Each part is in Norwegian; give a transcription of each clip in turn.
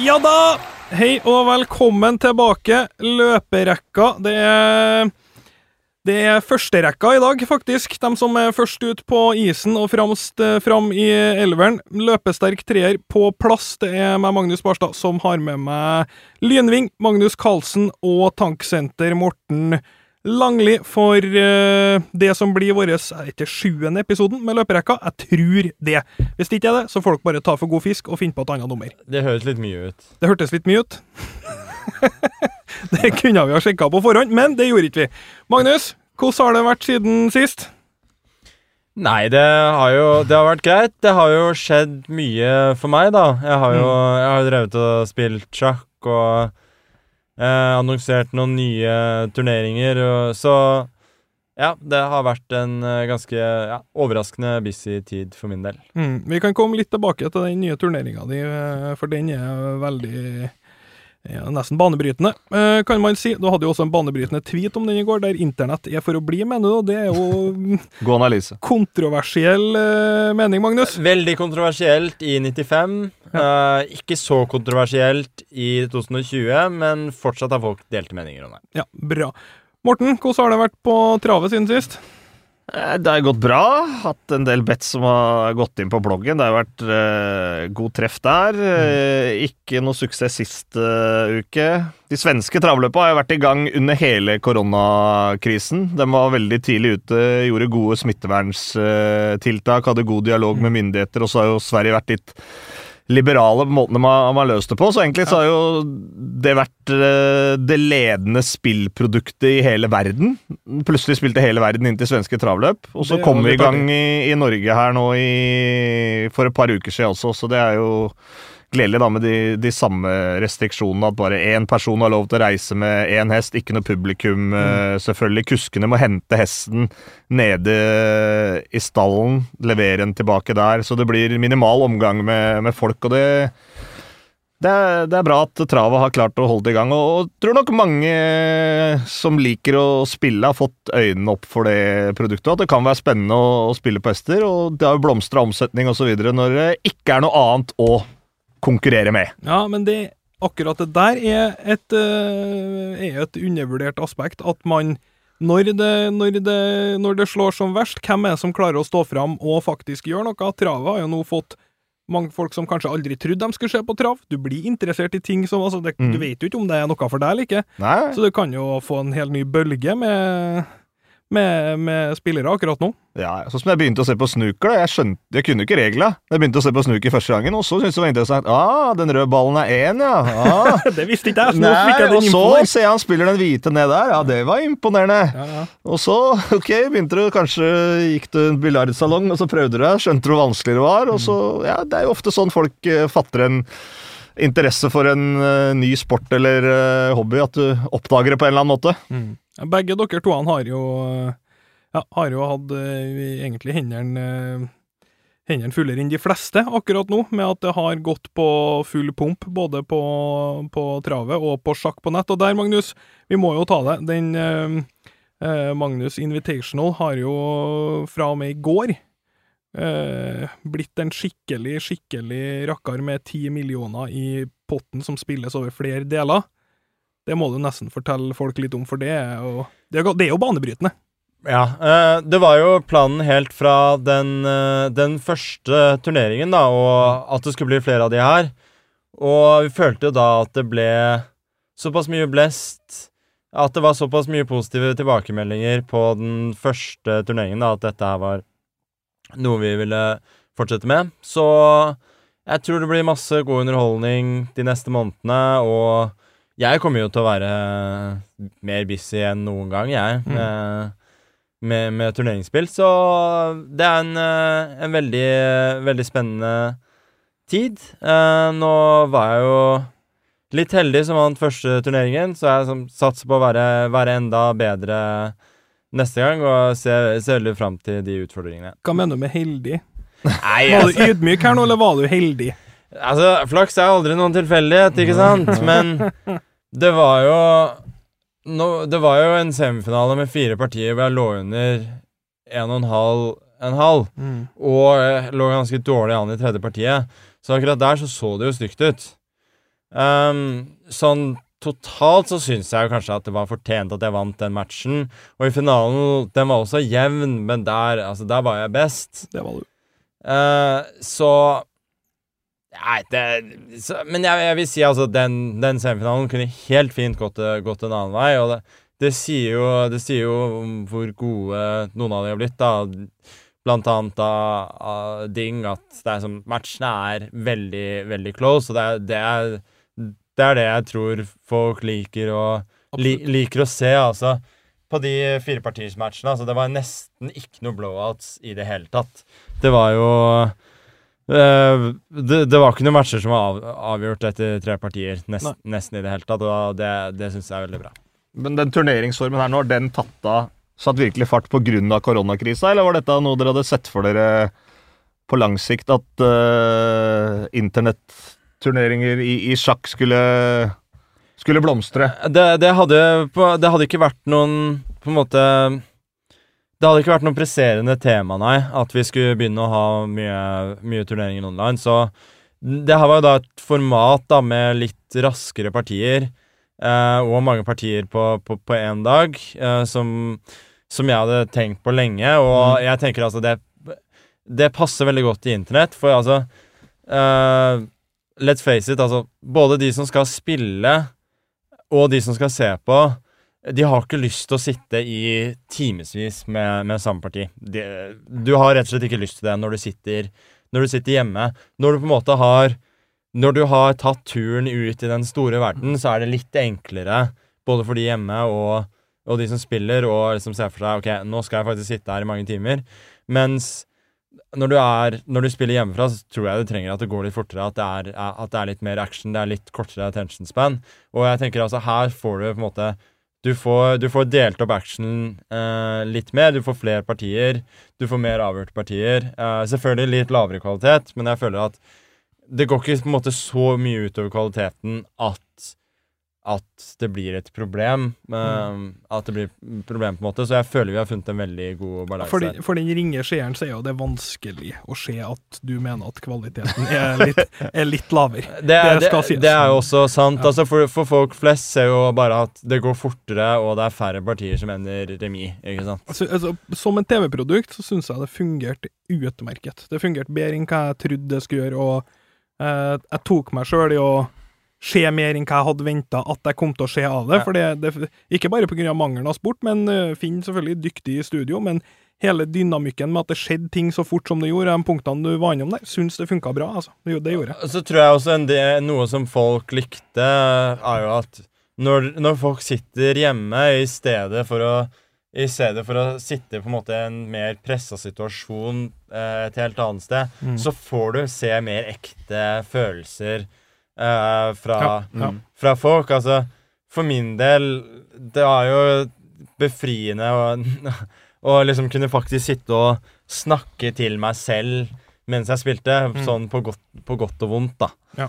Ja da! Hei og velkommen tilbake. Løperekka. Det er det er førsterekka i dag, faktisk. De som er først ut på isen og fremst eh, fram i elveren. Løpesterk treer på plass. Det er meg, Magnus Barstad, som har med meg Lynving, Magnus Carlsen og Tanksenter Morten Langli for eh, det som blir vår ikke sjuende episoden med løperekka. Jeg tror det. Hvis det ikke er det, så får dere bare ta for god fisk og finne på et annet nummer. Det høres litt mye ut. Det hørtes litt mye ut. det kunne vi ha sjekka på forhånd, men det gjorde ikke vi. Magnus, hvordan har det vært siden sist? Nei, det har jo det har vært greit. Det har jo skjedd mye for meg, da. Jeg har jo jeg har drevet og spilt sjakk og eh, annonsert noen nye turneringer, så ja, det har vært en eh, ganske ja, overraskende busy tid for min del. Mm, vi kan komme litt tilbake til den nye turneringa di, eh, for den er veldig ja, nesten banebrytende, eh, kan man si. Du hadde jo også en banebrytende tweet om den i går, der internett er for å bli, mener du, det er jo God analyse. kontroversiell eh, mening, Magnus. Veldig kontroversielt i 95. Eh, ikke så kontroversielt i 2020, men fortsatt har folk delte meninger om det. Ja, bra. Morten, hvordan har det vært på travet siden sist? Eh, Det har gått bra. Hatt en del bets som har gått inn på bloggen. Det har vært eh, god treff der. Mm. ikke noe suksess sist uh, uke. De svenske travløpa har vært i gang under hele koronakrisen. De var veldig tidlig ute, gjorde gode smitteverntiltak, hadde god dialog med myndigheter, og så har jo Sverige vært litt liberale måtene måten de har, har løst det på. Så egentlig så har jo det vært eh, det ledende spillproduktet i hele verden. Plutselig spilte hele verden inn til svenske travløp. Og så kom vi i gang i, i Norge her nå i, for et par uker siden også, så det er jo gledelig da med de, de samme restriksjonene. At bare én person har lov til å reise med én hest, ikke noe publikum. Mm. Selvfølgelig. Kuskene må hente hesten nede i stallen, levere den tilbake der. Så det blir minimal omgang med, med folk, og det det er, det er bra at travet har klart å holde det i gang, og, og tror nok mange som liker å spille, har fått øynene opp for det produktet. At det kan være spennende å, å spille på hester, og det har jo blomstra omsetning osv. når det ikke er noe annet å konkurrere med. Ja, men det, akkurat det der er et, eh, er et undervurdert aspekt. At man, når det, når, det, når det slår som verst, hvem er det som klarer å stå fram og faktisk gjøre noe? Travet har jo nå fått mange folk som kanskje aldri trodde de skulle se på trav. Du blir interessert i ting som altså, det, Mm. Du vet jo ikke om det er noe for deg eller ikke. Nei, Så du kan jo få en helt ny bølge med, med, med spillere akkurat nå. ja, Sånn som jeg begynte å se på snooker. da. Jeg skjønte, jeg kunne ikke reglene. Jeg begynte å se på snooker første gangen, og så syntes jeg det var interessant. Ah, den røde ballen er én, ja. Ah. det visste ikke jeg, så Nei, fikk jeg og så ser jeg han spiller den hvite ned der. Ja, det var imponerende. Ja, ja. Og så, ok, begynte du kanskje Gikk du en biljardsalong, og så prøvde du deg, skjønte du hvor vanskelig det var, og så Ja, det er jo ofte sånn folk eh, fatter en interesse for en uh, ny sport eller uh, hobby, at du oppdager det på en eller annen måte. Mm. Ja, Begge dere to har jo ja, har jo hatt eh, egentlig hendene eh, hendene fullere enn de fleste akkurat nå, med at det har gått på full pump både på, på travet og på sjakk på nett. Og der, Magnus, vi må jo ta det. Den eh, eh, Magnus Invitational har jo fra og med i går eh, blitt en skikkelig, skikkelig rakkar med ti millioner i potten som spilles over flere deler. Det må du nesten fortelle folk litt om, for det er jo, det er, jo banebrytende. Ja, eh, det var jo planen helt fra den, eh, den første turneringen, da, og at det skulle bli flere av de her. Og vi følte jo da at det ble såpass mye blest, at det var såpass mye positive tilbakemeldinger på den første turneringen, da, at dette her var noe vi ville fortsette med. Så jeg tror det blir masse god underholdning de neste månedene, og jeg kommer jo til å være mer busy enn noen gang, jeg. Mm. med, med, med turneringsspill. Så det er en, eh, en veldig, veldig spennende tid. Eh, nå var jeg jo litt heldig som vant første turneringen, så jeg satser på å være, være enda bedre neste gang, og ser, ser veldig fram til de utfordringene. Hva mener du med heldig? Nei, Var du ydmyk her nå, eller var du heldig? Altså, flaks er aldri noen tilfeldighet, ikke sant? Men det var jo no, Det var jo en semifinale med fire partier hvor jeg lå under en og en halv, en halv Mm. og lå ganske dårlig an i tredje partiet. Så akkurat der så så det jo stygt ut. Um, sånn totalt så syns jeg jo kanskje at det var fortjent at jeg vant den matchen. Og i finalen, den var også jevn, men der, altså, der var jeg best. Det var du. Uh, så Nei, det så, Men jeg, jeg, vil si altså den, den semifinalen kunne helt fint gått, gått en annen vei. Og det, det, sier jo, det sier jo hvor gode noen av de har blitt, da. Blant annet av Ding, at det er som, matchene er veldig, veldig close. Og det er, det er det er det jeg tror folk liker å, li, liker å se, altså. På de firepartismatchene. Altså, det var nesten ikke noe blowouts i det hele tatt. Det var jo uh, det, det, var ikke noen matcher som var av, avgjort etter tre partier, nest, nesten i det hele tatt. Og det, det syns jeg er veldig bra. Men den turneringsformen her nå, har den tatt av satt virkelig fart pga. koronakrisa, eller var dette noe dere hadde sett for dere på lang sikt, at uh, internett turneringer i, i sjakk skulle, skulle blomstre? Det, det, hadde, det, hadde, ikke vært noen På en måte Det hadde ikke vært noe presserende tema, nei, at vi skulle begynne å ha mye, mye turneringer online. Så det her var jo da et format da med litt raskere partier, eh, og mange partier på én dag, eh, som, som, jeg hadde tenkt på lenge. Og mm. jeg tenker altså det det passer veldig godt i internett, for altså eh, let's face it, altså Både de som skal spille, og de som skal se på, de har ikke lyst til å sitte i timevis med, med samme parti. De, du har rett og slett ikke lyst til det når du sitter, når du sitter hjemme. Når du på en måte har Når du har tatt turen ut i den store verden, så er det litt enklere, både for de hjemme og, og de som spiller, og liksom ser for seg Ok, nå skal jeg faktisk sitte her i mange timer. Mens når du, er, når du spiller hjemmefra, så tror jeg du trenger at det går litt fortere. At det, er, at det er litt mer action, det er litt kortere attention span. Og jeg tenker altså, her får du på en måte Du får, du får delt opp actionen eh, litt mer. Du får flere partier. Du får mer avgjorte partier. Eh, selvfølgelig litt lavere kvalitet, men jeg føler at det går ikke på en måte så mye utover kvaliteten at at det blir et problem. Uh, at det blir et problem, på en måte. Så jeg føler vi har funnet en veldig god balanse. For, de, for den ringe seeren så er jo det vanskelig å se at du mener at kvaliteten er litt, er litt lavere. Det, det, skal sies. Det er jo også sant. Ja. Altså for, for, folk flest ser jo bare at det går fortere, og det er færre partier som ender remis. Ikke sant? Altså, altså, som en TV-produkt så syns jeg det fungerte utmerket. Det fungerte bedre enn hva jeg trodde det skulle gjøre, og uh, jeg tok meg sjøl i å skje mer enn hva jeg hadde venta at jeg kom til å se av det. Ja. For det, det, Ikke bare pga. mangelen av sport, men uh, Finn selvfølgelig dyktig i studio. Men hele dynamikken med at det skjedde ting så fort som det gjorde, de punktene du var innom der, syns det funka bra. altså. Det, det gjorde jeg. Så tror jeg også en del, noe som folk likte, er jo at når, når folk sitter hjemme i stedet for å i stedet for å sitte på en måte i en mer pressa situasjon eh, et helt annet sted, mm. så får du se mer ekte følelser uh, fra, ja, ja. Mm. fra, folk. Altså, for min del Det var jo befriende å, å liksom kunne faktisk sitte og snakke til meg selv mens jeg spilte, mm. sånn på godt, på godt, og vondt, da. Ja.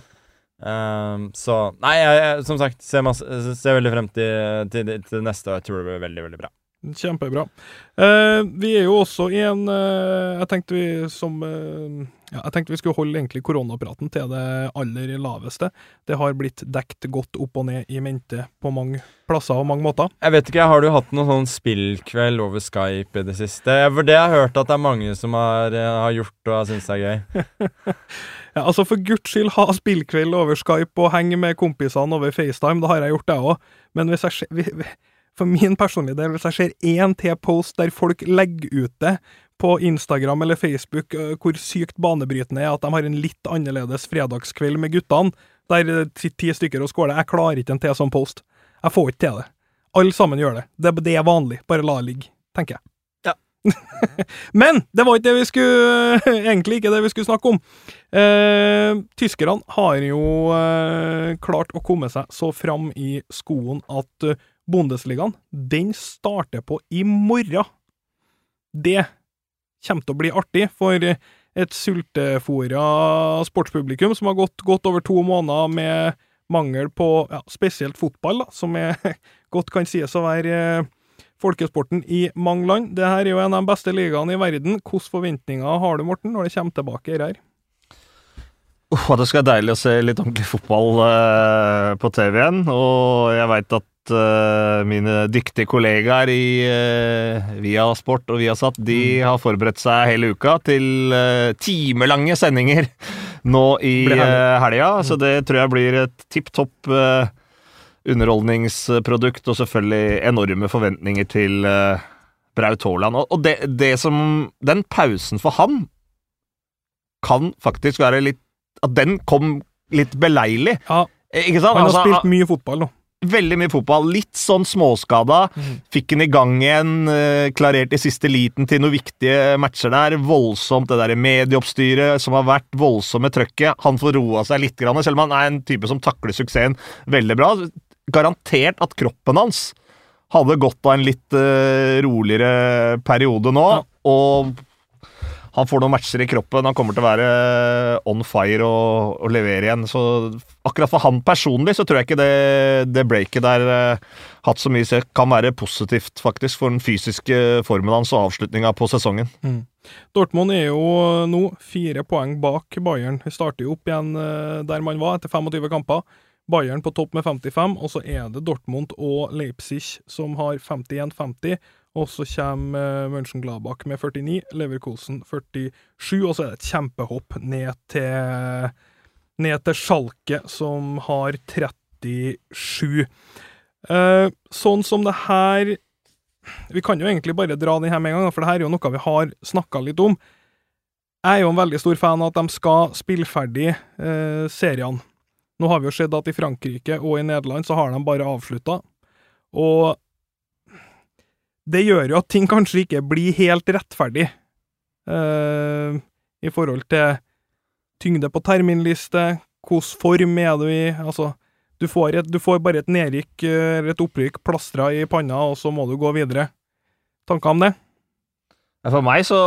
Um, så Nei, jeg, jeg, som sagt, ser, masse, ser veldig frem til, til, til neste, og jeg tror det blir veldig, veldig bra. Kjempebra. Eh, vi er jo også i en eh, Jeg tenkte vi som eh, ja, jeg tenkte vi skulle holde egentlig koronapraten til det aller laveste. Det har blitt dekt godt opp og ned i mente på mange plasser og mange måter. Jeg vet ikke, Har du hatt noen sånn spillkveld over Skype i det siste? For det har jeg hørt at det er mange som har, har gjort og syns det er gøy. ja, altså For guds skyld, ha spillkveld over Skype og henge med kompisene over FaceTime. Det har jeg gjort det òg. Men hvis jeg, for min personlige del, hvis jeg ser én til post der folk legger ut det på Instagram eller Facebook hvor sykt banebrytende er at de har en litt annerledes fredagskveld med guttene, der ti stykker og skåler. Jeg klarer ikke en til sånn post. Jeg får ikke til det. Alle sammen gjør det. det. Det, er vanlig. Bare la det ligge, tenker jeg. Ja. Men det var ikke det vi skulle Egentlig ikke det vi skulle snakke om. Eh, tyskerne har jo eh, klart å komme seg så fram i skoen at Bundesligaen, den starter på i morgen. Det kommer til å bli artig for et sultefòra sportspublikum som har gått godt over to måneder med mangel på ja, spesielt fotball, da, som er, godt kan sies å være eh, folkesporten i mange land. Dette er jo en av de beste ligaene i verden. Hvilke forventninger har du, Morten, når det kommer tilbake her? Oh, det skal være deilig å se litt ordentlig fotball eh, på TV igjen. Og jeg veit at eh, mine dyktige kollegaer i uh, Via Sport og Viasat de har forberedt seg hele uka til uh, timelange sendinger nå i uh, helga. Så det tror jeg blir et tipp topp underholdningsprodukt, og selvfølgelig enorme forventninger til Braut Haaland. Og, og det, det som Den pausen for han kan faktisk være litt At den kom litt beleilig. Ja, Ikke sant? han har Altså, spilt mye fotball nå. Veldig mye fotball. Litt sånn småskada. Fikk den i gang igjen. eh, Klarert i siste liten til noen viktige matcher der. Voldsomt det der medieoppstyret som har vært. Voldsomme trøkket. Han får roa seg litt, selv om han er en type som takler suksessen veldig bra. Garantert at kroppen hans hadde godt av en litt eh, roligere periode nå. Ja. Og han får noen matcher i kroppen. Han kommer til å være on fire og, og levere igjen. Så akkurat for han personlig så tror jeg ikke det, det breaket der uh, hatt så mye kan være positivt, faktisk, for den fysiske formen hans og avslutninga på sesongen. Dortmund er jo nå fire poeng bak Bayern. Vi starter jo opp igjen eh, der man var etter 25 kamper. Bayern på topp med 55, og så er det Dortmund og Leipzig som har 51-50. Og så kommer uh, Mönchengladbach med 49, Leverkosen 47, og så er det et kjempehopp ned til ned til Schalke, som har 37. Eh, sånn som det her Vi kan jo egentlig bare dra den her med en gang, for det her er jo noe vi har snakka litt om. Jeg er jo en veldig stor fan av at de skal spille ferdig eh, seriene. Nå har vi jo sett at i Frankrike og i Nederland så har de bare avslutta. Og det gjør jo at ting kanskje ikke blir helt rettferdig uh, i forhold til tyngde på terminliste, hvilken form er du i, altså du får, et, du får bare et nedrykk eh, eller et opprykk plastra i panna, og så må du gå videre. Tanker om det? For meg så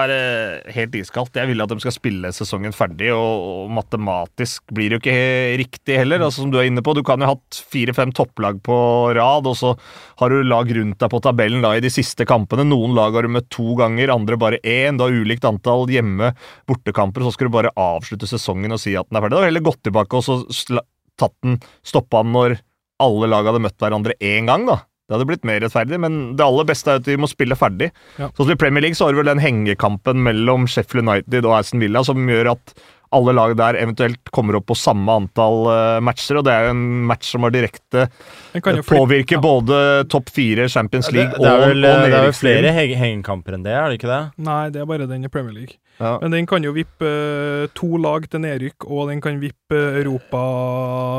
er det helt iskaldt. Jeg vil at de skal spille sesongen ferdig, og, og matematisk blir det jo ikke riktig heller. Altså Som du er inne på, du kan jo ha hatt fire-fem topplag på rad, og så har du lag rundt deg på tabellen da i de siste kampene. Noen lag har du møtt to ganger, andre bare én. Har ulikt antall hjemme-bortekamper, så skal du bare avslutte sesongen og si at den er ferdig. Da har heller gått tilbake og så tatt den, stoppa den når alle lag hadde møtt hverandre én gang, da. Det hadde blitt mer rettferdig, men det aller beste er at vi må spille ferdig. Ja. Sånn som I Premier League så har du vel den hengekampen mellom Sheffield United og Aston Villa som gjør at alle lag der eventuelt kommer opp på samme antall eh, matcher, og det er jo en match som har direkte Den flippe- påvirker ja. både topp fire, Champions Det, League det, er og, vel, og det er jo flere hengekamper enn det, er det ikke det? Nei, det er bare den i Premier League. Ja. Men den kan jo vippe eh, to lag til nedrykk, og den kan vippe Europa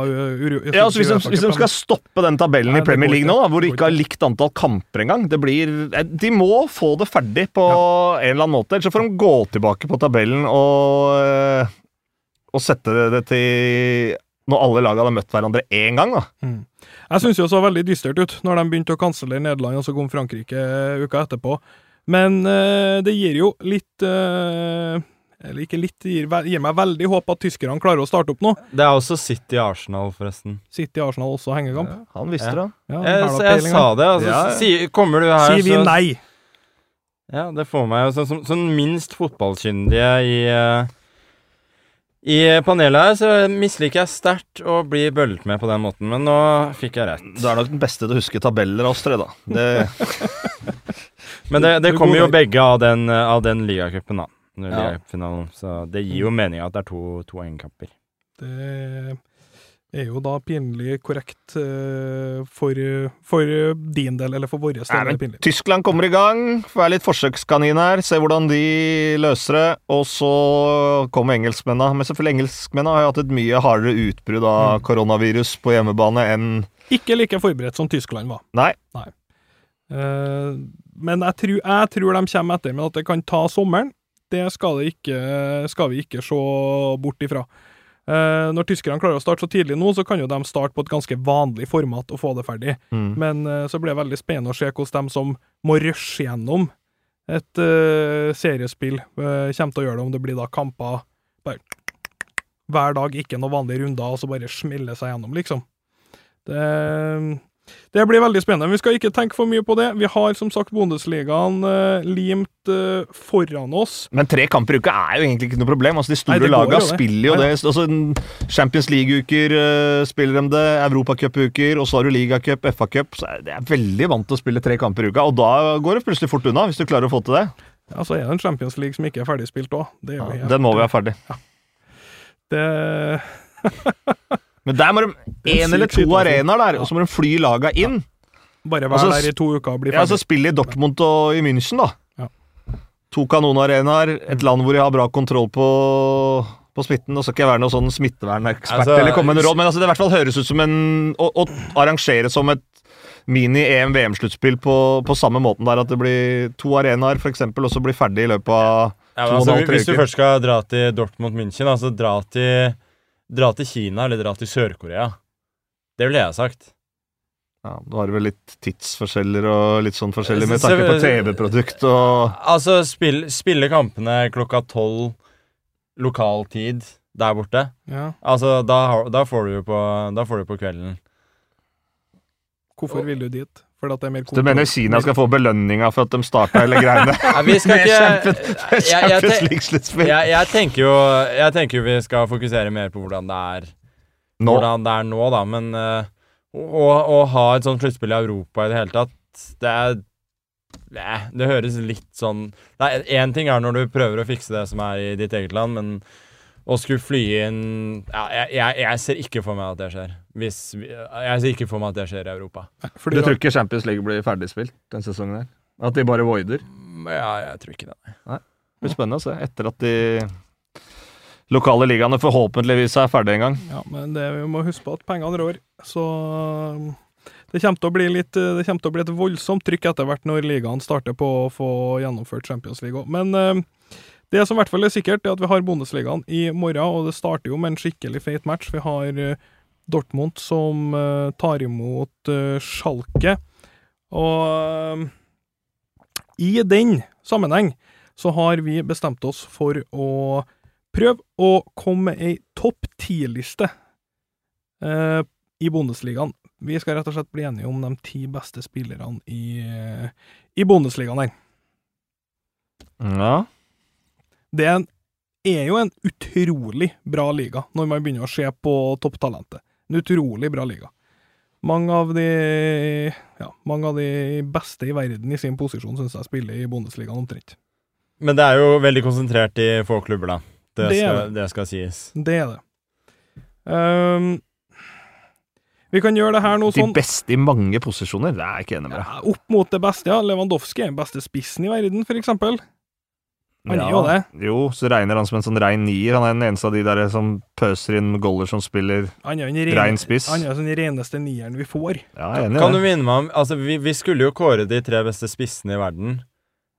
uh, Ja, altså hvis, de, hvis de skal stoppe den tabellen Nei, i Premier League nå, da, hvor de ikke har likt antall kamper engang det blir, eh, De må få det ferdig på en eller annen måte. Ellers så får de gå tilbake på tabellen og, eh, og sette det, til Når alle lag hadde møtt hverandre én gang, da. Mm. Jeg syns det så veldig dystert ut når de begynte å kansellere Nederland, og så kom Frankrike eh, uka etterpå. Men eh, det gir jo litt eh, Eller ikke litt, det gir, gir meg veldig håp at tyskerne klarer å starte opp nå. Det er også City Arsenal, forresten. City Arsenal også hengekamp. Han visste det. Ja, Jeg, jeg sa det, altså. Ja, ja. Si, kommer du her, Sier vi så nei? Ja, det får meg jo sånn som sånn minst fotballkyndige i uh, I panelet her så misliker jeg sterkt å bli bøllet med på den måten, men nå fikk jeg rett. Du er nok den beste til å huske tabeller av oss tre, da. Det, Men det, det kommer jo begge av den, eh, av den ligacupen, da. Ligacupfinalen. Så det gir jo mening at det er to, to hengekamper. Det er jo da pinlig korrekt eh, for, for din del, eller for vår del. Nei, men. Tyskland kommer i gang. Være litt forsøkskanin her. Se hvordan de løser det. Og så kommer engelskmennene. Men selvfølgelig engelskmennene har jo hatt et mye hardere utbrudd av Mm. koronavirus på hjemmebane enn Ikke like forberedt som Tyskland var. Nei. Eh, men jeg tror, jeg tror de kommer etter, men at det kan ta sommeren, det skal, det ikke, skal vi ikke se bort ifra. Uh, når tyskerne klarer å starte så tidlig nå, så kan jo de starte på et ganske vanlig format og få det ferdig. Mm. Men uh, så blir det veldig spennende å se hvordan de som må rushe gjennom et uh, seriespill, kommer til å gjøre det, om det blir da kamper bare hver dag, ikke noen vanlige runder, og så bare smelle seg gjennom, liksom. Det, Det blir veldig spennende. Vi skal ikke tenke for mye på det. Vi har som sagt Bundesligaen eh, limt eh, foran oss. Men tre kamper i uka er jo egentlig ikke noe problem. Altså, de store Nei, lagene jo spiller jo Nei. det. Altså, Champions League-uker eh, spiller de det, Europacup-uker, og så har du ligacup, FA-cup. Så jeg det er veldig vant til å spille tre kamper i uka, og da går det plutselig fort unna, hvis du klarer å få til det. Ja, så er det en Champions League som ikke er ferdigspilt òg. Ja, Den må vi ha ferdig. det, Men der må de én eller to arenaer der, og så må de fly laga inn. Bare være Altså, der i to uker og bli ferdig. Ja, så spille i Dortmund og i München, da. Ja. To kanonarenaer, et land hvor de har bra kontroll på, på smitten. Nå skal ikke jeg være noen sånn smittevernekspert Altså, eller komme med råd, men altså, det i hvert fall høres ut som en Å, å arrangere som et mini-EM-VM-sluttspill på, på samme måten der at det blir to arenaer, eksempel, og så blir ferdig i løpet av Ja, To men og en altså, halv, tre hvis du først skal dra til Dortmund München, altså dra til, dra til Kina eller dra til Sør-Korea. Det ville jeg ha sagt. ja, Du har vel litt tidsforskjeller og litt sånn forskjellig med tanke på TV-produkt og Altså, spill, spille kampene klokka tolv lokal tid der borte. Ja. Altså, da, da får du jo på, da får du på kvelden. Hvorfor vil du dit? Fordi at det er mer Du mener Kina skal få belønninga for at de starta hele greiene? Nei, vi skal ikke Champions- jeg, jeg, Champions League-sluttspill. jeg, jeg tenker jo Jeg tenker jo vi skal fokusere mer på hvordan det er Nå. Hvordan det er nå, da. Men uh, å, å- ha et sånt sluttspill i Europa i det hele tatt, det er Nei, det høres litt sånn Nei, Én ting er når du prøver å fikse det som er i ditt eget land, men å skulle fly inn ja, jeg, jeg, jeg ser ikke for meg at det skjer. Hvis vi, jeg ser ikke for meg at det skjer i Europa. Fordi Du tror ikke Champions League blir ferdigspilt den sesongen her? At de bare voider? Ja, jeg tror ikke det. Det blir spennende å se etter at de lokale ligaene forhåpentligvis er ferdige en gang. Ja, men det, vi må huske på at pengene rår. Så um, det kommer til å bli litt Det kommer til å bli et voldsomt trykk etter hvert når ligaen starter på å få gjennomført Champions League òg. Men um, det som i hvert fall er sikkert, er at vi har Bundesligaen i morgen, og det starter jo med en skikkelig feit match. Vi har uh, Dortmund som uh, tar imot uh, Schalke. Og um, i den sammenheng så har vi bestemt oss for å prøve å komme med ei topp ti-liste eh, i Bundesligaen. Vi skal rett og slett bli enige om de ti beste spillerne i, eh, i Bundesligaen her. Ja. Det er, en, er jo en utrolig bra liga når man begynner å se på topptalentet. En utrolig bra liga. Mange av de ja, mange av de beste i verden i sin posisjon syns jeg spiller i Bundesligaen omtrent. Men det er jo veldig konsentrert i få klubber, da. Det, Det skal, det. det skal sies. Det er det. Um, vi kan gjøre det her nå De sånn beste i mange posisjoner, det er jeg ikke enig med deg. ja, opp mot det beste. ja. Lewandowski er den beste spissen i verden, for eksempel. Han er jo det. Jo, så regner han som en sånn rein nier. Han er den eneste av de der som pøser inn goller som spiller Han er rein spiss. han er den reneste nieren vi får. Ja, jeg er enig Kan du minne meg om Altså, vi, vi skulle jo kåre de tre beste spissene i verden.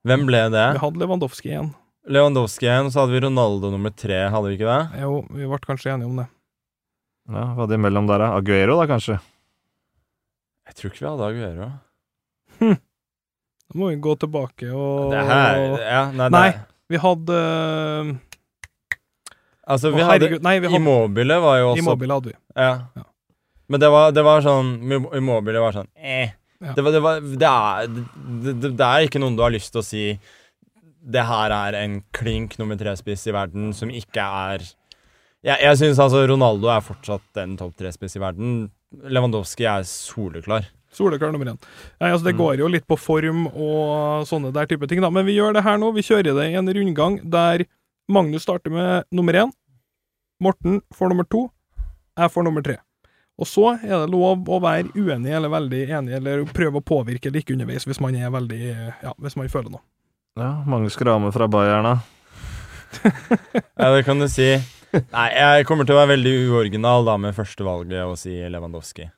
Hvem ble det? Vi hadde Lewandowski igjen. Lewandowski igjen, og så hadde vi Ronaldo nummer tre, hadde vi ikke det? Jo, vi ble kanskje enige om det. Ja, Hva hadde imellom mellom der, da? Aguero, da, kanskje? Jeg tror ikke vi hadde Aguero. Hm. Da må vi gå tilbake og Det her Ja, nei, Nei, det, vi hadde Altså, vi hadde herregud, Nei, vi hadde Immobile var jo også Immobile hadde vi. Ja. Ja. Men det var, det var sånn Immobile var sånn eh. Ja. Det, var, det, var, det, er, det er ikke noen du har lyst til å si Det her er en klink nummer tre-spiss i verden som ikke er Jeg, jeg syns altså Ronaldo er fortsatt en topp tre-spiss i verden. Lewandowski er soleklar. Soleklar nummer én. Nei, altså Det Mm. går jo litt på form og sånne der type ting, da. Men vi gjør det her nå. Vi kjører det i en rundgang der Magnus starter med nummer én. Morten får nummer to. Jeg får nummer tre. Og så er det lov å være uenig eller veldig enig, eller prøve å påvirke ikke underveis hvis man er veldig Ja, hvis man føler noe. Ja, Magnus Grame fra Bayern, da. Ja, det kan du si. Nei, jeg kommer til å være veldig uoriginal da med førstevalget og si Lewandowski.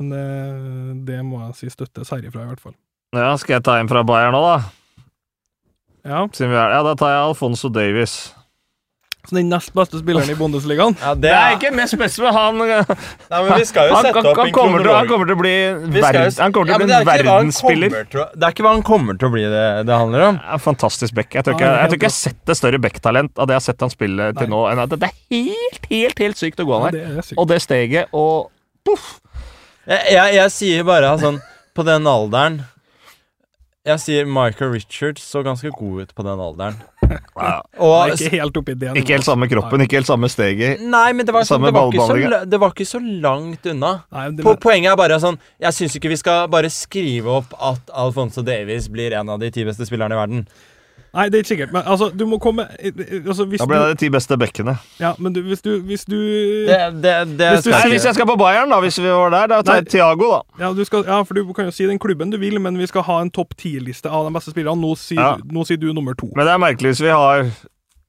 Men det, det må jeg si støttes herifra, i hvert fall. Ja, Skal jeg ta en fra Bayern nå, da? Ja, Siden vi er, ja, Da tar jeg Alfonso Davies. Så den nest beste spilleren i Bundesligaen Ja, Det er ikke mest spesielt, han Nei, men vi skal jo han, sette han, opp han, kommer til, han kommer til å bli, verden, han kommer til Ja, å bli det en er verdensspiller. å- Det er ikke hva han kommer til å bli det det handler om. Ja, fantastisk back. Jeg tror ikke jeg, jeg, har sett et større backtalent av det jeg har sett han spille til Nei. nå. Det er helt, helt helt sykt å gå an her. det er. Og det steget og poff! Jeg, jeg, jeg sier bare sånn På den alderen Jeg sier Michael Richards så ganske god ut på den alderen. Ja. Og Ikke helt oppi det. Ikke helt samme kroppen, ikke helt samme steget. Nei, men det var, sånn, det, var ikke så, det var ikke så langt unna. Nei, det, poenget er bare sånn Jeg syns ikke vi skal bare skrive opp at Alfonso Davies blir en av de ti beste spillerne i verden. Nei, det er ikke sikkert. Men altså, du må komme altså, hvis Da ble det de ti beste bekkene. ja, men du, hvis du, hvis du Det, det, det Hvis du Nei, hvis jeg skal på Bayern, da, hvis vi var der, da tar jeg Thiago, da. ja, du skal, ja, for du kan jo si den klubben du vil, men vi skal ha en topp ti-liste av de beste spillerne. Nå sier, Ja. nå sier du nummer to. Men det er merkelig hvis vi har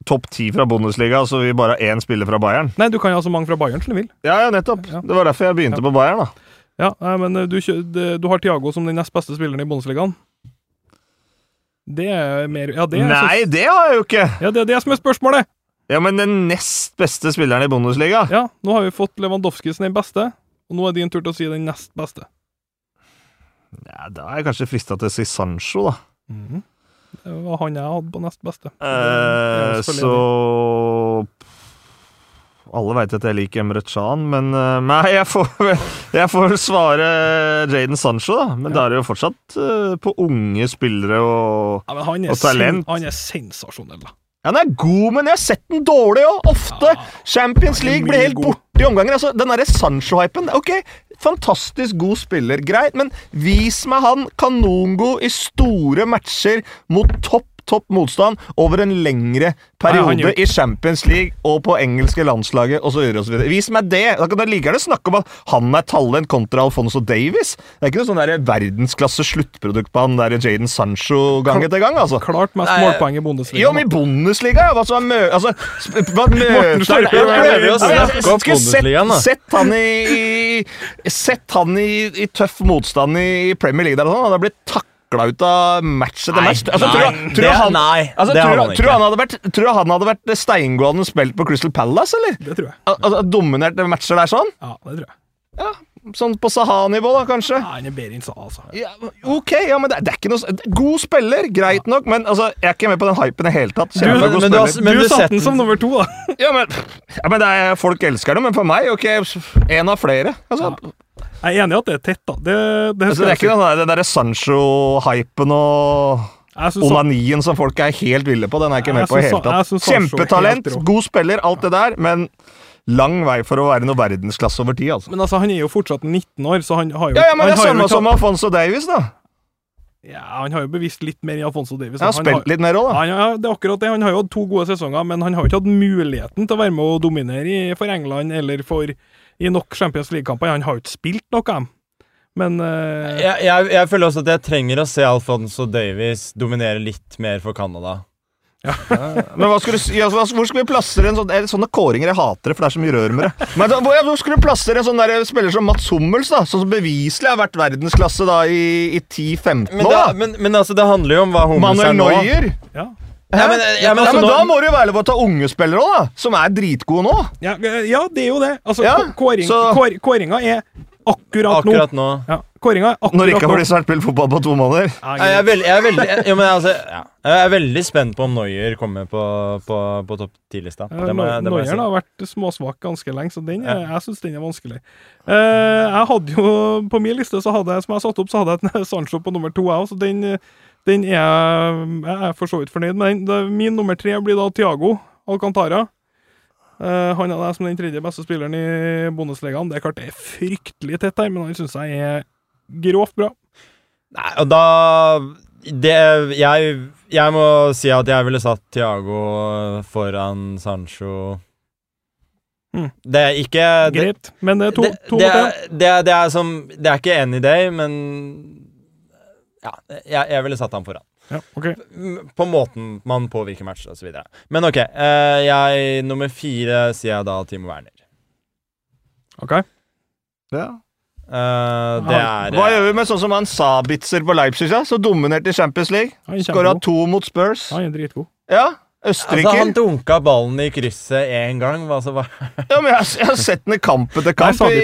topp ti fra Bundesliga, så vi bare har én spiller fra Bayern. Nei, du kan jo ha så mange fra Bayern som du vil. Ja, ja, nettopp. Ja. Det var derfor jeg begynte på Bayern, da. Ja, nei, men eh, du, du har Thiago som den nest beste spilleren i Bundesligaen. Det er mer Ja, det er, Nei, det har jeg jo ikke! ja, det er det som er spørsmålet! Ja, men den nest beste spilleren i Bundesliga Ja, nå har vi fått Lewandowski som den beste, og nå er din tur til å si den nest beste. Ja, Da er jeg kanskje frista til å si Sancho, da. Mhm. Det var han jeg hadde på nest beste. Eh, så Alle veit at jeg liker Emre Can, men eh, Nei, jeg får, jeg får svare Jaden Sancho, da. Men da er det jo fortsatt eh, på unge spillere og Ja, han er, Og talent. han er sensasjonell, da. Ja, Den er god, men jeg har sett den dårlig òg! Ofte! Ja, Champions League blir helt god. borte i omganger. Altså, den derre Sancho-hypen Ok, fantastisk god spiller, greit, men vis meg han kanongod i store matcher mot topp, topp motstand over en lengre periode Nei, i Champions League og på engelske landslaget osv. Vis meg det! Da kan du like gjerne snakke om at han er talent kontra Alfonso Davies. Det er ikke noe sånn der verdensklasse sluttprodukt på han der Jaden Sancho gang etter gang, altså. Klart mest målpoeng i Bundesliga. Jo, men i Bundesliga, ja, hva som er mø... Altså, hva møter skulle sett- Sett han i, i Sett han i, i tøff motstand i Premier League der og sånn, han hadde blitt takla ut av match etter match. Altså, tror, tror det, han, nei, altså, det tror, har han tror han hadde vært, tror han hadde vært steingående spilt på Crystal Palace, eller? Det tror jeg. Al altså, dominert matcher der sånn? Ja, det tror jeg. Sånn på Saha-nivå, da, kanskje? Ja, han er bedre enn Saha, altså. Ja, ok, ja, men det, det er ikke noe God spiller, greit nok, men altså, jeg er ikke med på den hypen i det hele tatt. Du- Kjempegod men du har- Men du du satte den som nummer to, da. Ja, men, ja, men det er, folk elsker det, men for meg, ok, en av flere. Altså, Jeg er enig i at det er tett, da. Det, det, altså, det er ikke den den derre Sancho-hypen og Jeg onanien som folk er helt ville på. Den er jeg ikke Jeg med på i det hele tatt. Kjempetalent, god spiller, alt det der, men lang vei for å være noe verdensklasse over tid, altså. Men altså, han er jo fortsatt 19 år, så han har jo Ja, ja, men det er har samme som Alfonso Davies, da. Ja, Han har jo bevisst litt mer i Alfonso Davies. Han har spilt litt mer òg, da. Han, ja, det er akkurat det. Han har jo hatt to gode sesonger, men han har jo ikke hatt muligheten til å være med og dominere i, for England eller for i nok Champions League-kamper. Han har jo ikke spilt noe, han. Men uh... Jeg, jeg, jeg føler også at jeg trenger å se Alfonso Davies dominere litt mer for Canada. Men hva skulle ja, hva- hvor skulle vi plassere en sånn det Sånne kåringer jeg hater det, for det er så mye rør med det. Men da, hvor, ja, hvor skulle du plassere en sånn der spiller som Mats Hummels, da? Sånn som beviselig har vært verdensklasse da i, i 10-15 Men, år? da? men, men altså, det handler jo om hva Hummels Manuel er nå. Neuer. ja. Ja, men, ja, men, Ja, altså, men nå, da må du jo være lov å ta unge spillere òg, da! Som er dritgode nå. Ja, ja, det er jo det. Altså, Ja, kå- kåring, så- kåringa er akkurat, nå. akkurat nå Ja, kåringa Når ikke har blitt snart spilt fotball på to måneder. Jeg er, veldig, jeg, er veldig, ja, men altså, jeg er veldig spent på om Noyer kommer på, på, på topp 10-lista. Ja, Det må, jeg- det må jeg Neueren si. har vært småsvak ganske lenge, så den, er- jeg syns den er vanskelig. Eh, jeg hadde jo På min liste, så hadde jeg, som jeg satte opp, så hadde jeg et Sancho på nummer to, jeg òg, så den, den er jeg jeg er for så vidt fornøyd med. den. Min nummer tre blir da Tiago Alcantara. Uh, han er jeg som den tredje beste spilleren i Bundesligaen. Det er klart det er fryktelig tett her, men han syns jeg er grovt bra. Nei, og da det, jeg, jeg må si at jeg ville satt Thiago foran Sancho. Mm. Det er ikke det, Greit, men det er to, det, to det, er, det, er, det er som Det er ikke any day, men Ja, jeg, jeg ville satt han foran. Ja, okay. På måten man påvirker matcher osv. Men ok, eh, jeg nummer fire sier jeg da Timo Werner. ok. Ja. Eh, det er Hva eh, gjør vi med sånn som han Sabitzer på Leipzig, Ja? Så dominerte i Champions League. Skåra to mot Spurs. Han er dritgod. Ja, Altså, han Østerriker. dunka ballen i krysset én gang. hva Ja, men jeg, jeg har sett den i kamp etter kamp Nei, i,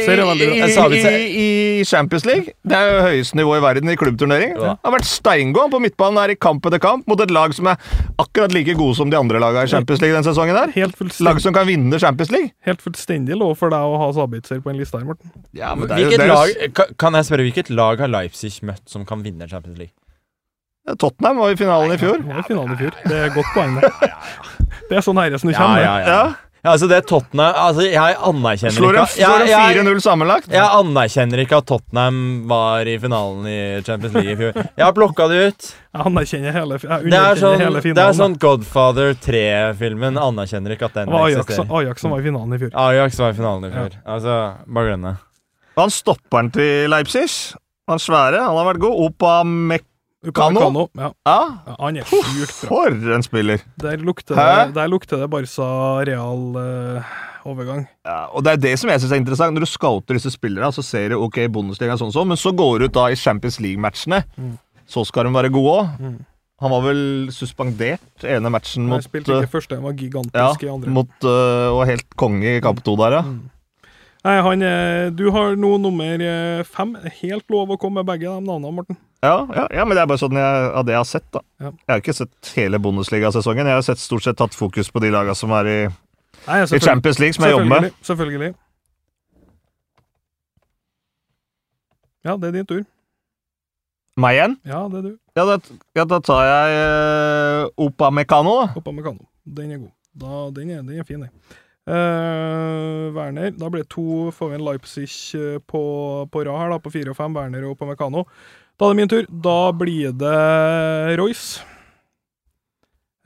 i, i, i Champions League. Det er jo høyeste nivå i verden i klubbturnering. Ja. Han har vært steingod på midtbanen her i kamp etter kamp mot et lag som er akkurat like gode som de andre lagene i Champions League den sesongen. der Helt Lag som kan vinne Champions League. helt fullstendig lov for deg å ha Sabitzer på en liste her, Morten. Ja, men det er jo, det er lag, kan jeg spørre, hvilket lag har Leipzig møtt som kan vinne Champions League? Tottenham var i finalen i fjor. Det var finalen i fjor. Det er godt poeng, det. Det er sånn nære som du kommer. ja, ja. Ja. ja altså, det Tottenham Altså, jeg anerkjenner Slår ikke slår jeg, 4-0 sammenlagt. jeg anerkjenner ikke at Tottenham var i finalen i Champions League i fjor. Jeg har plukka det ut. Jeg anerkjenner hele, jeg Det er sånn, hele det er sånn Godfather 3-filmen anerkjenner ikke at den Ajax, eksisterer. Ajax som var i finalen i fjor. Ajax var i finalen i fjor. Altså, bare glem det. Han stopperen til Leipzig, han svære, han har vært god. Opa Mek... Kano? Kano Ja, Ja, ja, han er sjukt bra. for en spiller! Der lukter, det, der lukter det Barca Real eh, overgang. Ja, og Det er det som jeg synes er interessant. Når du scouter disse spillerne, så ser du ok, Bundesliga sånn sånn, men så går du ut da i Champions League-matchene. Mm. Så skal de være gode òg. Mm. Han var vel suspendert ene matchen mot mot spilte ikke første, han var gigantisk i andre. mot, uh, og helt konge i kamp to der, ja. Mm. Nei, han er, Du har nå nummer eh, fem. Helt lov å komme med begge de navnene, Morten. Ja, ja, ja, men det er bare sånn jeg, av det jeg har sett, da. Ja. Jeg har ikke sett hele Bundesliga-sesongen. Jeg har sett, stort sett tatt fokus på de lagene som er i, Nei, i Champions League, som jeg jobber med. Selvfølgelig. Ja, det er din tur. Meg igjen? Ja, det er du. Ja, da, ja, da tar jeg uh, Opa Mekano, Opa Hoppa. Den er god. Da, den, er, den er fin, den. Eh, Werner. Da blir det to Får vi en Leipzig eh, på, på rad her, da, på fire og fem. Werner og på Mekano. Da er det min tur. Da blir det Royce.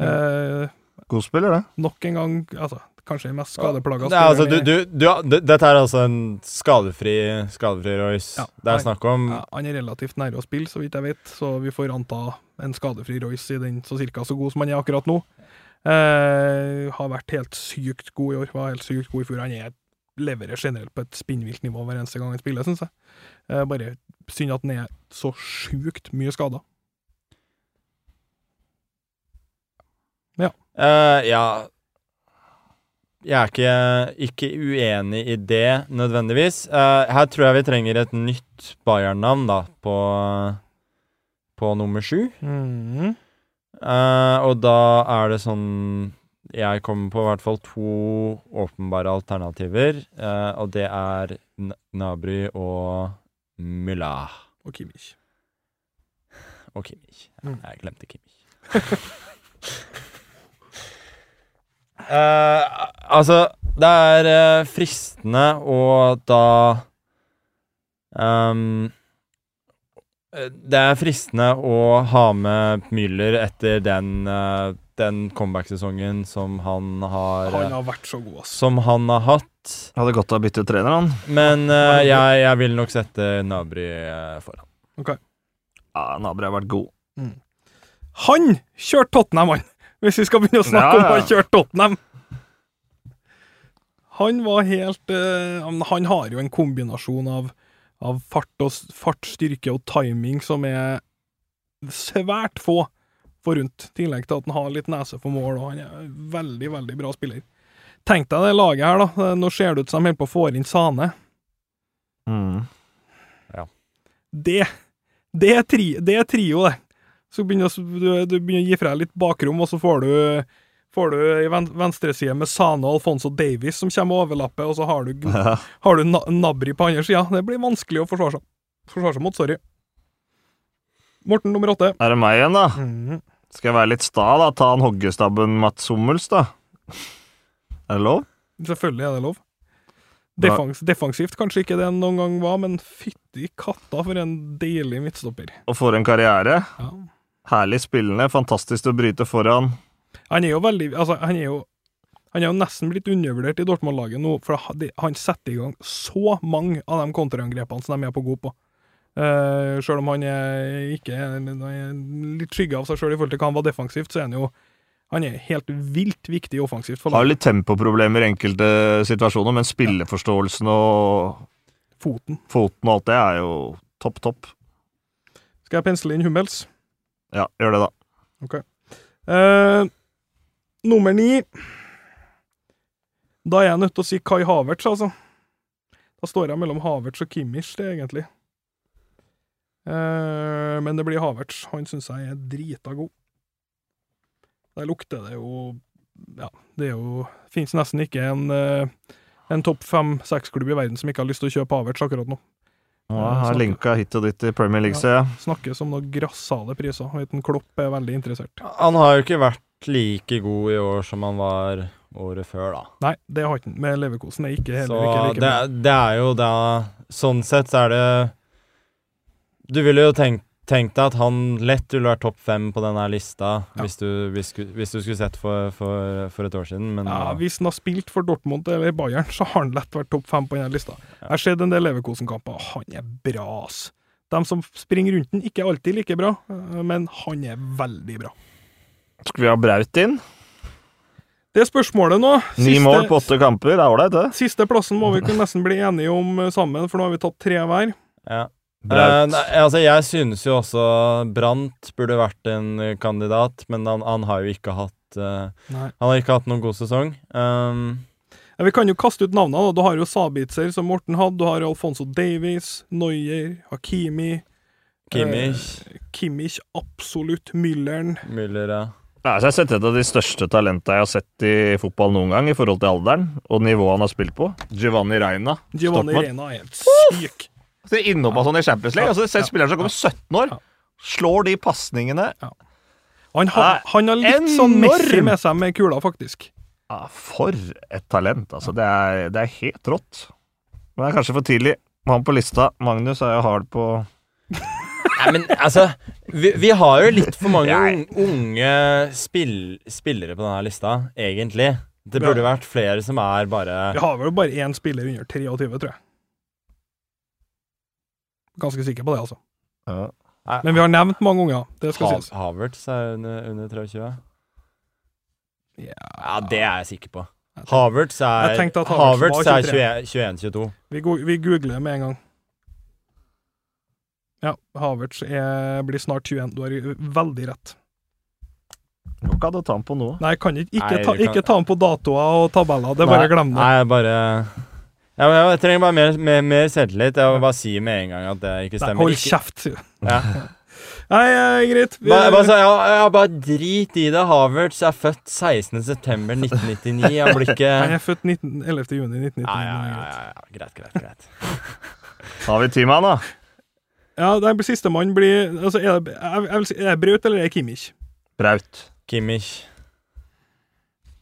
Uh, God spiller, det. nok en gang altså, Kanskje den mest skadeplaga er, altså, du, du, du, dette er altså en skadefri, skadefri Royce. Ja, det er snakk om ja, Han er relativt nære å spille, så vidt jeg vet, så vi får anta en skadefri Royce i den så cirka så god som han er akkurat nå. Eh, har vært helt sykt god i år. Var helt sykt god i fjor. Han er leverer generelt på et spinnvilt nivå hver eneste gang han spiller, syns jeg. Uh, bare synd at han er så sjukt mye skada. Eh, ja Jeg er ikke, ikke uenig i det, nødvendigvis. Her tror jeg vi trenger et nytt Bayern-navn, da, på, på nummer sju. Mm. Eh, og da er det sånn Jeg kommer på i hvert fall to åpenbare alternativer. Uh, og det er N Nabry og Mylla. Og Kimmich. Og Kimmich. Mm. Jeg glemte Kimmich. uh, altså, det er fristende å da eh, Det er fristende å ha med Müller etter den, eh, den comeback-sesongen som han har Han eh, har vært så god, ass. Som han har hatt. Hadde godt av å bytte trener, han. Men uh, jeg, jeg vil nok sette Nabry foran. Ok. Ja, Nabry har vært god. Han kjørte Tottenham, han! Hvis vi skal begynne å snakke Ja, om han kjørte Tottenham. Han var helt uh, han- Han har jo en kombinasjon av, av fart, og, fart, styrke og timing som er svært få forunt. I tillegg til at han har litt nese for mål, og han er en veldig, veldig bra spiller. Tenk deg det laget her, da. Nå ser det ut som de holder på å få inn Sane. Mm. Det, det, er, tri, det er trio, det. Så begynner du, du begynner å gi fra deg litt bakrom, og så får du Får du i venstresida med Sane og Alfonso Davies som kommer og overlapper, og så har du, Ja. har du na, Nabri på andre sida. Det blir vanskelig å forsvare seg, forsvare seg mot. Sorry. Morten nummer åtte. Er det meg igjen, da? Mhm. Skal jeg være litt sta, da? Ta han hoggestabben Mats Hummels, da? Er det lov? Selvfølgelig er det lov. Defens, defensivt kanskje ikke det noen gang var, men fytti katta for en deilig midtstopper. Og for en karriere. Ja. Herlig spillende, fantastisk å bryte foran. Han er jo veldig Altså, han er jo han er jo nesten blitt undervurdert i Dortmund-laget nå, for han- han setter i gang så mange av de kontraangrepene som de er på god på. Uh, Sjøl om han er ikke han er litt skygge av seg sjøl i forhold til hva han var defensivt, så er han jo han er helt vilt viktig offensivt for Har litt tempoproblemer i enkelte situasjoner, men spilleforståelsen og Foten. foten og alt det er jo topp, topp. Skal jeg pensle inn Hummels? Ja, gjør det, da. Eh, Nummer ni Da er jeg nødt til å si Kai Havertz, altså. Da står jeg mellom Havertz og Kimmich, det, egentlig. Eh, men det blir Havertz. Han syns jeg er drita god. Der lukter det jo Ja, det er jo Fins nesten ikke en, eh, en topp fem-seks-klubb i verden som ikke har lyst til å kjøpe Havertz akkurat nå. Ja, jeg har linka hit og dit i Premier League, ser jeg. Snakkes om noen grassale priser. Vet en Klopp er veldig interessert. Han har jo ikke vært like god i år som han var året før, da. Nei, det har ikke han. Med Leverkosen er ikke heller Så ikke like det, bra. det er jo da Sånn sett så er det Du ville jo tenkt, tenk deg at han lett ville vært topp fem på denne lista Ja. hvis, du, hvis, hvis du skulle sett for, for, for et år siden, men Ja, uh, Hvis han har spilt for Dortmund eller Bayern, så har han lett vært topp fem på denne lista. Jeg har sett en del Leverkosen-kamper, han er bra, ass. De som springer rundt den, ikke alltid like bra, eh, men han er veldig bra. Skal vi ha Braut inn? Det er spørsmålet nå. Ni mål på åtte kamper, det er ålreit, det. Siste plassen må vi kunne nesten bli enige om eh, sammen, for nå har vi tatt tre hver. ja. Eh, nei, altså, jeg synes jo også Brandt burde vært en kandidat, men han, han har jo ikke hatt uh, Han har ikke hatt noen god sesong. Um, Ja, vi kan jo kaste ut navnene. da. Du har jo Sabitzer, som Morten hadde. Du har Alfonso Davies, Neuer, Hakimi. Kimmich, Eh, Kimmich, absolutt. Müllern. Müller, ja. Ja, så jeg har sett et av de største talentene jeg har sett i fotball noen gang, i forhold til alderen og nivået han har spilt på. Giovanni Reina. Giovanni Reina er helt syk. Så innom av sånn i Champions League. Altså, sett Ja. spilleren som kommer 17 år, Ja. slår de pasningene Han, har- han har litt sånn enorm! Messi med seg med kula, faktisk. ja, For et talent, altså. Det er, det er helt rått. Men det er kanskje for tidlig. Han på lista. Magnus er jo hard på Nei, men altså vi, vi har jo litt for mange unge spill, spillere på denne lista, egentlig. Det burde vært flere som er bare Vi har vel bare én spiller under 23, tror jeg. Ganske sikker på det, altså. ja. Men vi har nevnt mange unger, det skal Ha sies. Havertz er under, under 23. Ja, Ja, det er jeg sikker på. Havertz er, Jeg tenkte at Havertz Havertz er 21-22. vi, go vi googler med en gang. Ja, Havertz er, blir snart 21. Du har veldig rett. Går ikke an å ta ham på nå. Nei, kan ikke, ikke, Nei, ta, ikke kan- ta den på datoer og tabeller. Det er bare å glemme det. Nei, jeg bare Jeg, jeg, jeg trenger bare mer, mer, mer selvtillit. Jeg må bare si med en gang at det ikke Nei, stemmer. hold kjeft, sier. Ja. Nei, eh, greit. Vi, Bare, bare, så, ja, ja, bare drit i det. Havertz er født 16.9.1999. Han blir ikke han er født 19, 11. juni 1999. ja, ja, ja, ja. Greit, greit, greit. Har vi timen, da? Ja, den sistemann blir altså, er, det, si, det Braut eller er det Kimmich? Braut. Kimmich.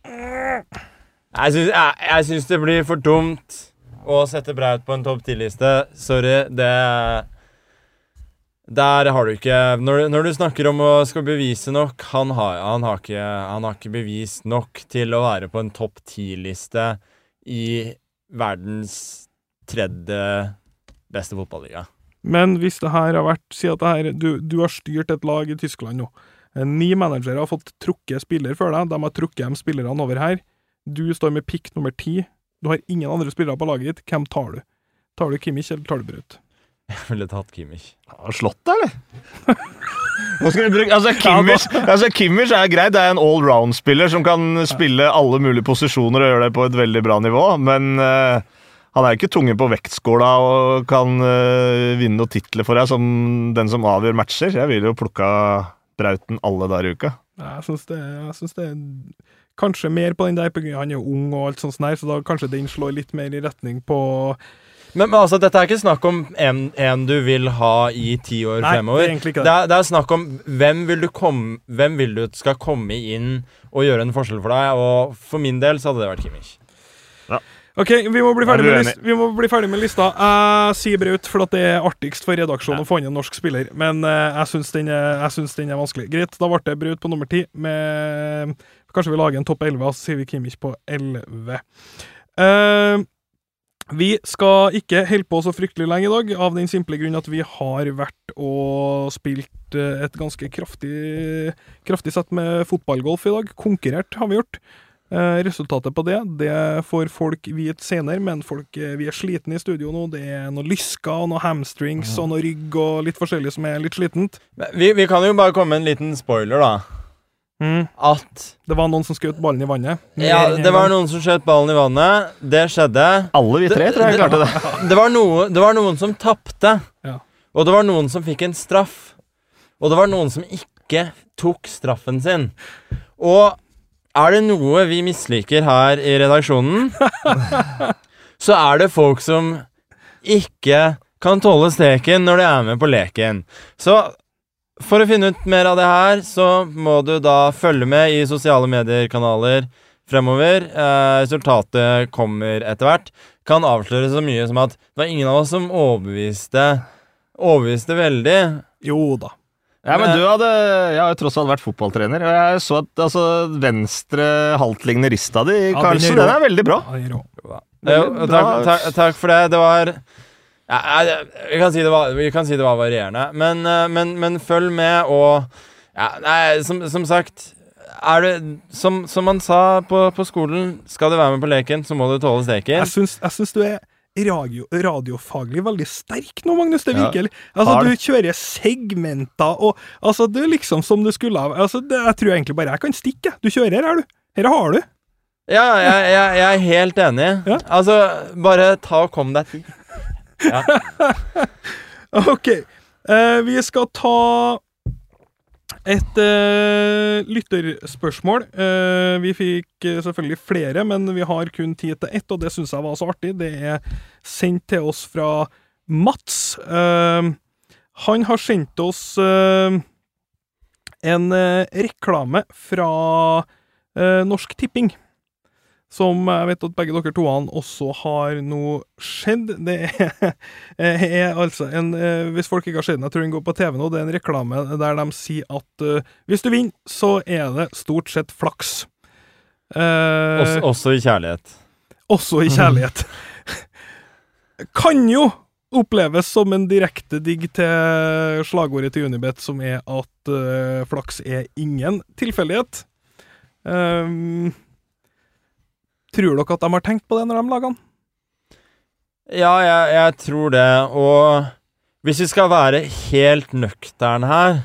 Jeg syns, jeg, jeg syns det blir for dumt å sette Braut på en topp 10-liste. Sorry, det Der har du ikke Når, når du snakker om å skal bevise nok han har, han, har ikke, han har ikke bevist nok til å være på en topp 10-liste i verdens tredje beste fotballiga. Men hvis det her har vært Si at det her, du, du har styrt et lag i Tyskland nå. Eh, Ni managere har fått trukket spiller før deg. De har trukket hjem spillerne over her. Du står med pick nummer ti. Du har ingen andre spillere på laget ditt. Hvem tar du? Tar du Kimmich eller tar du Braut? Jeg ville tatt Kimmich. Har slått deg, eller? Nå skal vi bruke, altså, Kimmich, altså, Kimmich er greit, det er en allround-spiller som kan spille alle mulige posisjoner og gjøre det på et veldig bra nivå, men eh, han er ikke tunge på vektskåla og kan eh, vinne noen titler for deg som den som avgjør matcher. Jeg ville jo plukka Brauten alle dager i uka. Jeg syns det, jeg synes det er kanskje mer på den der, på han er jo ung og alt sånt, så da kanskje den slår litt mer i retning på Men, men altså, dette er ikke snakk om en, en du vil ha i ti år Nei, det er ikke Det det. er, det er snakk om hvem vil, du komme, hvem vil du skal komme inn og gjøre en forskjell for deg, og for min del så hadde det vært Kimmich. OK, vi må bli Er ferdig med, list, vi må bli ferdig med lista. Jeg sier Braut, for at det er artigst for redaksjonen å få inn en norsk spiller, men eh, jeg syns den, den er vanskelig. Greit, da ble det Braut på nummer ti. Kanskje vi lager en topp elleve, så sier vi Kimmich på elleve. Eh, vi skal ikke holde på så fryktelig lenge i dag, av den simple grunn at vi har vært og spilt eh, et ganske kraftig, kraftig sett med fotballgolf i dag. Konkurrert har vi gjort. Eh, resultatet på det det får folk vite senere, men folk, eh, vi er slitne i studio nå. Det er noe lysker, og noe hamstrings og noe rygg og litt forskjellig som er litt slitent. Vi, vi kan jo bare komme med en liten spoiler, da. Mm. at Det var noen som skjøt ballen i vannet. Ja, det var noen som skjøt ballen i vannet. Det skjedde. Alle vi tre tror jeg klarte det. Det var, noe, det var noen som tapte. Ja. Og det var noen som fikk en straff. Og det var noen som ikke tok straffen sin. Og er det noe vi misliker her i redaksjonen, så er det folk som ikke kan tåle steken når de er med på leken. Så for å finne ut mer av det her, så må du da følge med i sosiale medier-kanaler fremover. Eh, resultatet kommer etter hvert. Kan avsløre så mye som at det var ingen av oss som overbeviste Overbeviste veldig. Jo da. Ja, men du hadde Jeg har jo tross alt vært fotballtrener, og jeg så at altså, venstre haltliggende rista di, er Karlsen, den er veldig bra. Veldig takk, bra. takk, takk for det. Det var ja, jeg- vi, kan si det var vi kan si det var varierende, men, eh, men, men følg med og ja, Nei, som, som sagt er det, som, som man sa på, på skolen, skal du være med på leken, så må du tåle steken. Jeg syns, jeg syns du er radio, radiofaglig veldig sterk nå, Magnus. Det Ja. virker Altså, Har du kjører segmenter og Altså, det er liksom som du skulle ha altså, det, Jeg tror egentlig bare jeg kan stikke. Du kjører her, du. Her har du. Ja, jeg, jeg, jeg er helt enig. Ja. Altså, bare ta og kom deg til. Ja. OK. Eh, vi skal ta et uh, lytterspørsmål. Uh, vi fikk uh, selvfølgelig flere, men vi har kun tid til ett, og det syns jeg var så artig. Det er sendt til oss fra Mats. Han har sendt oss en reklame fra Norsk Tipping. Som jeg vet at begge dere toene også har nå skjedd. Det er, er altså en eh, Hvis folk ikke har sett den, jeg tror den går på TV nå, det er en reklame der de sier at uh, hvis du vinner, så er det stort sett flaks. Uh, Også, også i kjærlighet. også i kjærlighet. kan jo oppleves som en direkte digg til slagordet til Unibet, som er at uh, flaks er ingen tilfeldighet. Um, tror dere at de har tenkt på det når de lager den? Ja, jeg, jeg tror det. Og hvis vi skal være helt nøkterne her,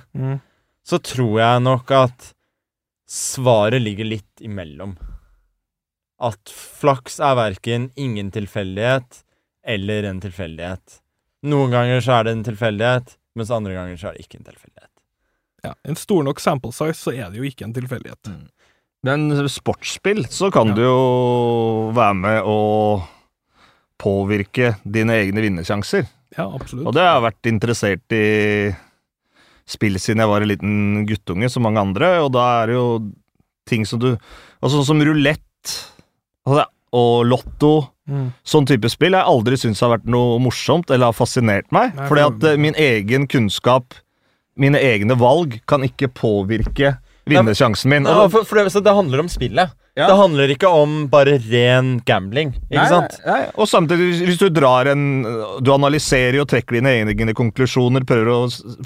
så tror jeg nok at svaret ligger litt imellom. At flaks er verken ingen tilfeldighet eller en tilfeldighet. Noen ganger så er det en tilfeldighet, mens andre ganger så er det ikke en tilfeldighet. Ja, En stor nok sample size, så er det jo ikke en tilfeldighet. Men sportsspill, så kan Ja. du jo være med å påvirke dine egne vinnersjanser. Ja, absolutt. Og det har jeg vært interessert i spill siden jeg var en liten guttunge, som mange andre, og da er det jo ting som du Altså sånn som rulett altså, og lotto, Mm. sånn type spill, jeg aldri syns har vært noe morsomt eller har fascinert meg. Nei, fordi at eh, min egen kunnskap, mine egne valg, kan ikke påvirke vinnersjansen min. Ja, for, for det, så det handler om spillet. Ja. Det handler ikke om bare ren gambling, ikke Nei, sant? nei, nei. Og samtidig, hvis du drar en Du analyserer og trekker dine egne konklusjoner, prøver å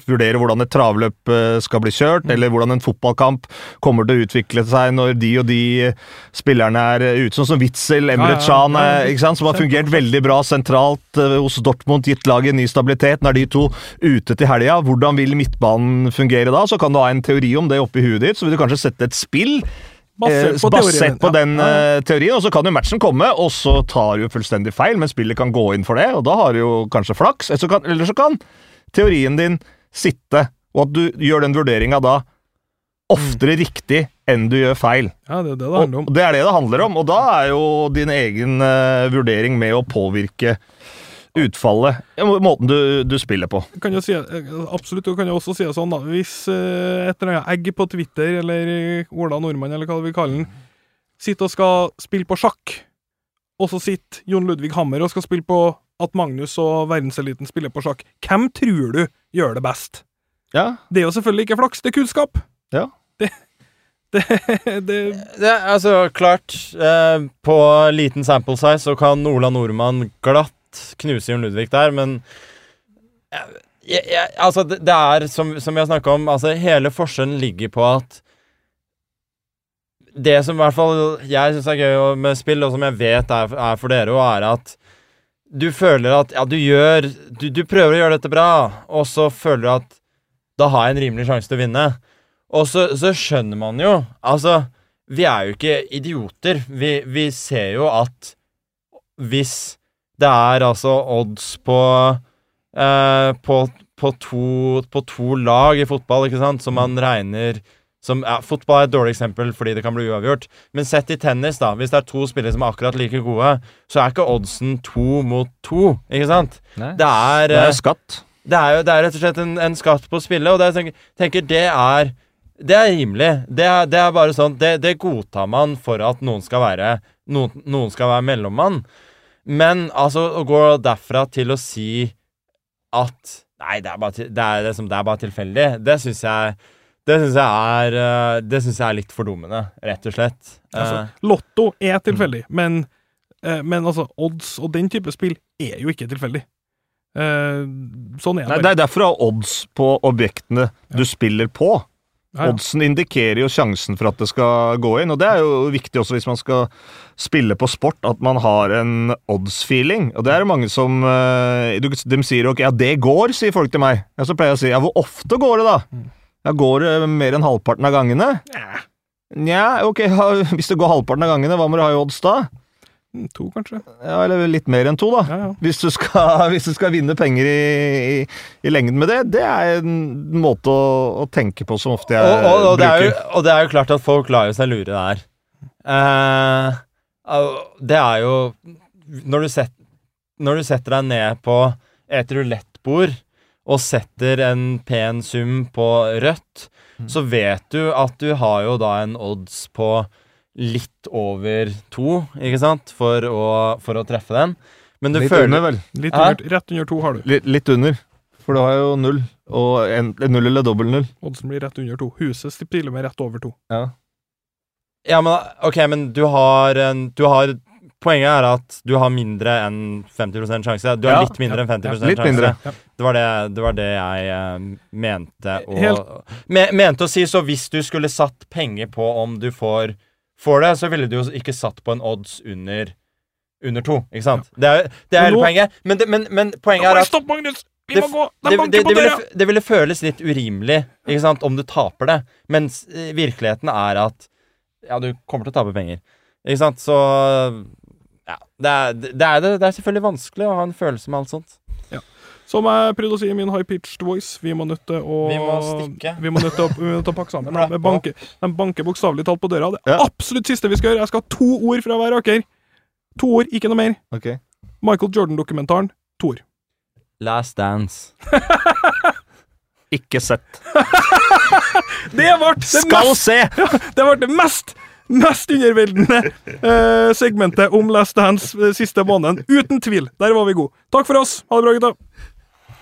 vurdere hvordan et travløp eh, skal bli kjørt, Mm. eller hvordan en fotballkamp kommer til å utvikle seg når de og de eh, spillerne er eh, ute. Sånn som Witzel, Emre Can, som har fungert veldig bra sentralt hos Dortmund, gitt laget ny stabilitet. Nå er de to ute til helga. Hvordan vil midtbanen fungere da? Så kan du ha en teori om det oppi huet ditt, så vil du kanskje sette et spill Basert Eh, på basert på den Ja, ja. eh, teorien, og så kan jo matchen komme, og så tar du jo fullstendig feil, men spillet kan gå inn for det, og da har du jo kanskje flaks. Eller så kan, eller så kan teorien din sitte, og at du gjør den vurderinga da oftere riktig enn du gjør feil. Ja, det er det det handler om. det er det det handler om, og da er jo din egen uh, vurdering med å påvirke utfallet, måten du, du spiller på. Kan si, eh, absolutt, du kan jo også si det sånn, da. Hvis eh, et eller annet egg på Twitter, eller eh, Ola Nordmann, eller hva vi kaller den, sitter og skal spille på sjakk, og så sitter Jon Ludvig Hammer og skal spille på at Magnus og verdenseliten spiller på sjakk, hvem tror du gjør det best? Ja, Det er jo selvfølgelig ikke flaks, det er kunnskap. Ja. Det, det, det Det altså klart eh, På liten sample size så kan Ola Nordmann glatt knuse Jon Ludvig der, men jeg, jeg, Altså, det, det er som, som jeg snakka om, altså hele forskjellen ligger på at Det som i hvert fall jeg syns er gøy med spill, og som jeg vet er, er for dere òg, er at du føler at ja, du gjør du, du prøver å gjøre dette bra, og så føler du at da har jeg en rimelig sjanse til å vinne. Og så, så skjønner man jo Altså, vi er jo ikke idioter. Vi, vi ser jo at hvis det er altså odds på eh, på, på, to, på to lag i fotball, ikke sant, som man regner som, ja, Fotball er et dårlig eksempel fordi det kan bli uavgjort. Men sett i tennis, da. Hvis det er to spillere som er akkurat like gode, så er ikke oddsen to mot to. Ikke sant? Nei. Det er, Det eh, er skatt. det er jo det er rett og slett en, en skatt på spillet, og det, jeg tenker, tenker det er Det er rimelig. Det er, det er bare sånn det, det godtar man for at noen skal være noen, noen skal være mellommann. Men altså, å gå derfra til å si at Nei, det er bare, til- det er, liksom, det er bare tilfeldig. Det syns jeg det syns jeg, er, eh, det synes jeg er litt fordummende, rett og slett. Altså, Eh, Lotto er tilfeldig, men, eh, men altså, odds og den type spill er jo ikke tilfeldig. Eh, sånn er Nei, det det er derfor du har odds på objektene du spiller på. Oddsen indikerer jo sjansen for at det skal gå inn, og det er jo viktig også hvis man skal spille på sport, at man har en odds-feeling. Og det er det mange som eh, De sier jo ok, ja, det går, sier folk til meg. Ja, så pleier jeg å si ja, hvor ofte går det, da? Mm. Ja, Går det mer enn halvparten av gangene? Ja, Nja, ok, hvis det går halvparten av gangene, hva må du ha i odds da? Mm, to, kanskje. Ja, Eller litt mer enn to, da. Ja, ja. Hvis du skal, hvis du skal vinne penger i, i, i lengden med det, det er en måte å, å tenke på som ofte jeg og, og, og, det er jo, bruker. og det er jo klart at folk lar seg lure der. Eh, det er jo når du, set, når du setter deg ned på et rulettbord og setter en pen sum på rødt, så vet du at du har jo da en odds på litt over to, ikke sant, for å, for å treffe den. Men du Litt føler under, vel. Litt under, rett under to har du. Litt, litt under. For du har jo null. Og en, null eller dobbel null. Oddsen blir rett under to. Huset stiller med rett over to. Ja. Ja, men ok, men du har en Du har Poenget er at du har mindre enn 50 sjanse. Du har Ja, litt mindre enn 50 litt sjanse. mindre. Ja. Det, var det, det var det jeg eh, mente å Helt- me, Mente å si, så hvis du skulle satt penger på om du får, får det, så ville du jo ikke satt på en odds under under to, ikke sant? Det er, det er Men hele poenget. Men, det, men, men poenget er at Stopp, Magnus! Vi må gå! det, De det, det, ville, det ville føles litt urimelig ikke sant, om du taper det, mens eh, virkeligheten er at ja, du kommer til å tape penger. Ikke sant? Så ja, det er, det, er, det er selvfølgelig vanskelig å ha en følelse med alt sånt. Som jeg prøvde å si i min high-pitched voice, vi må nødt til å Vi må stikke. Vi må nødt til å, pakke sammen. De banker, de banker bokstavelig talt på døra. Det Ja. absolutt siste vi skal gjøre. Jeg skal ha to ord fra hver raker. To ord, ikke noe mer. Ok. Michael Jordan-dokumentaren. To ord. Last Dance. Ikke sett. Det ble det Skal mest, se! det, ble det mest, mest underveldende eh, segmentet om Last Dance eh, siste måneden. Uten tvil. Der var vi gode. Takk for oss. Ha det bra, gutta.